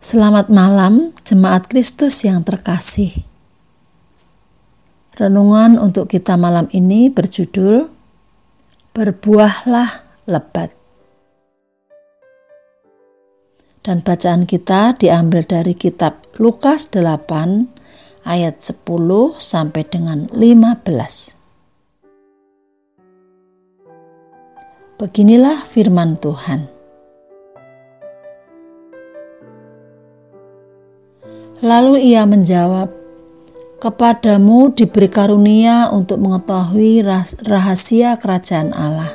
Selamat malam, jemaat Kristus yang terkasih. Renungan untuk kita malam ini berjudul "Berbuahlah Lebat". Dan bacaan kita diambil dari kitab Lukas 8 ayat 10 sampai dengan 15. Beginilah firman Tuhan. Lalu ia menjawab, "Kepadamu diberi karunia untuk mengetahui rahasia kerajaan Allah,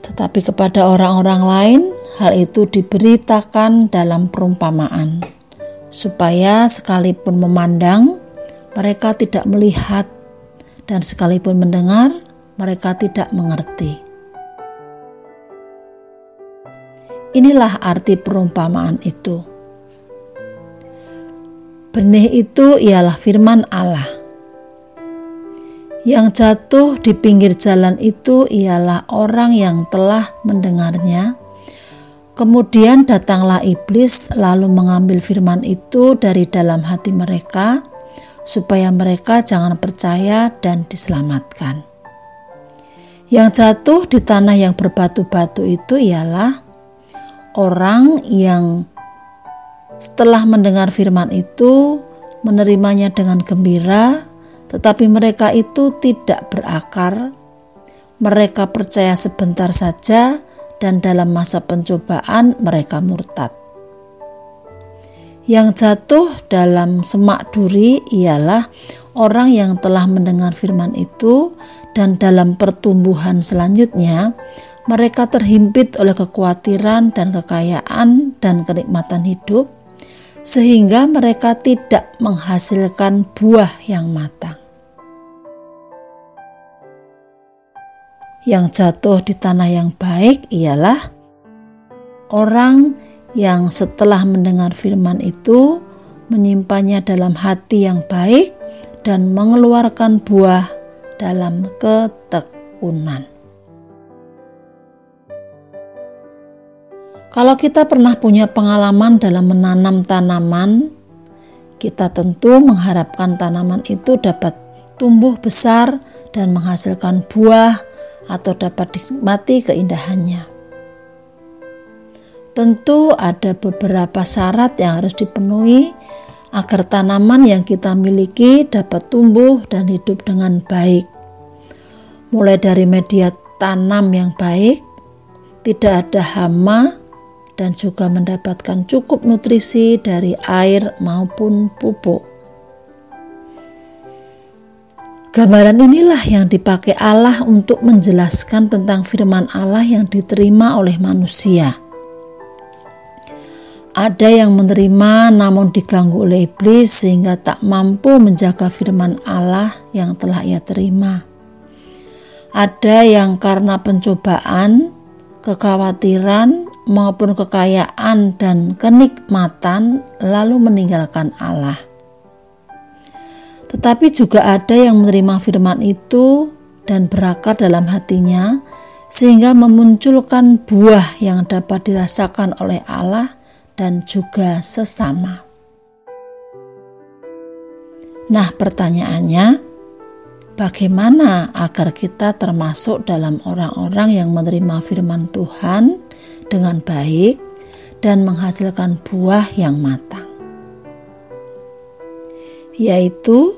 tetapi kepada orang-orang lain hal itu diberitakan dalam perumpamaan, supaya sekalipun memandang, mereka tidak melihat, dan sekalipun mendengar, mereka tidak mengerti." Inilah arti perumpamaan itu Benih itu ialah firman Allah. Yang jatuh di pinggir jalan itu ialah orang yang telah mendengarnya. Kemudian datanglah iblis, lalu mengambil firman itu dari dalam hati mereka, supaya mereka jangan percaya dan diselamatkan. Yang jatuh di tanah yang berbatu-batu itu ialah orang yang setelah mendengar firman itu, menerimanya dengan gembira, tetapi mereka itu tidak berakar. Mereka percaya sebentar saja, dan dalam masa pencobaan mereka murtad. Yang jatuh dalam semak duri ialah orang yang telah mendengar firman itu, dan dalam pertumbuhan selanjutnya mereka terhimpit oleh kekhawatiran dan kekayaan dan kenikmatan hidup sehingga mereka tidak menghasilkan buah yang matang. Yang jatuh di tanah yang baik ialah orang yang setelah mendengar firman itu menyimpannya dalam hati yang baik dan mengeluarkan buah dalam ketekunan. Kalau kita pernah punya pengalaman dalam menanam tanaman, kita tentu mengharapkan tanaman itu dapat tumbuh besar dan menghasilkan buah atau dapat dinikmati keindahannya. Tentu ada beberapa syarat yang harus dipenuhi agar tanaman yang kita miliki dapat tumbuh dan hidup dengan baik. Mulai dari media tanam yang baik, tidak ada hama, dan juga mendapatkan cukup nutrisi dari air maupun pupuk. Gambaran inilah yang dipakai Allah untuk menjelaskan tentang firman Allah yang diterima oleh manusia. Ada yang menerima namun diganggu oleh iblis sehingga tak mampu menjaga firman Allah yang telah ia terima. Ada yang karena pencobaan, kekhawatiran, maupun kekayaan dan kenikmatan, lalu meninggalkan Allah. Tetapi juga ada yang menerima firman itu dan berakar dalam hatinya, sehingga memunculkan buah yang dapat dirasakan oleh Allah dan juga sesama. Nah, pertanyaannya, bagaimana agar kita termasuk dalam orang-orang yang menerima firman Tuhan dengan baik dan menghasilkan buah yang matang, yaitu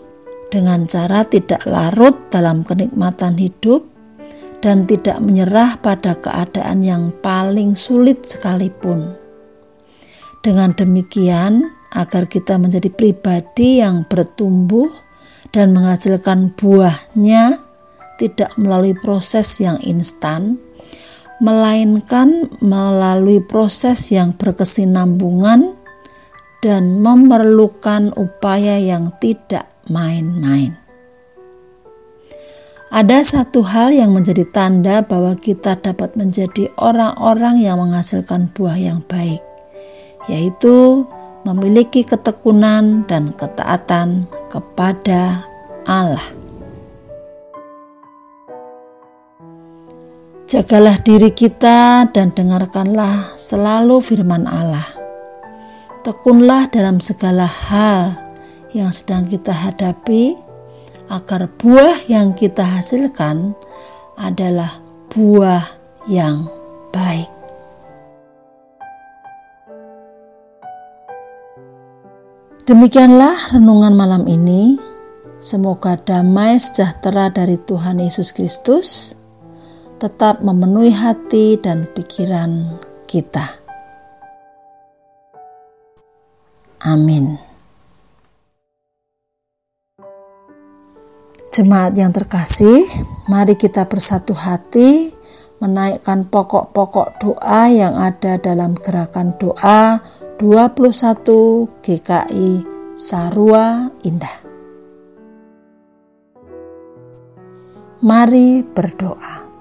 dengan cara tidak larut dalam kenikmatan hidup dan tidak menyerah pada keadaan yang paling sulit sekalipun. Dengan demikian, agar kita menjadi pribadi yang bertumbuh dan menghasilkan buahnya, tidak melalui proses yang instan, melainkan melalui proses yang berkesinambungan dan memerlukan upaya yang tidak main-main. Ada satu hal yang menjadi tanda bahwa kita dapat menjadi orang-orang yang menghasilkan buah yang baik, yaitu memiliki ketekunan dan ketaatan kepada Allah. Jagalah diri kita dan dengarkanlah selalu firman Allah. Tekunlah dalam segala hal yang sedang kita hadapi, agar buah yang kita hasilkan adalah buah yang baik. Demikianlah renungan malam ini. Semoga damai sejahtera dari Tuhan Yesus Kristus tetap memenuhi hati dan pikiran kita. Amin. Jemaat yang terkasih, mari kita bersatu hati menaikkan pokok-pokok doa yang ada dalam gerakan doa 21 GKI Sarua Indah. Mari berdoa.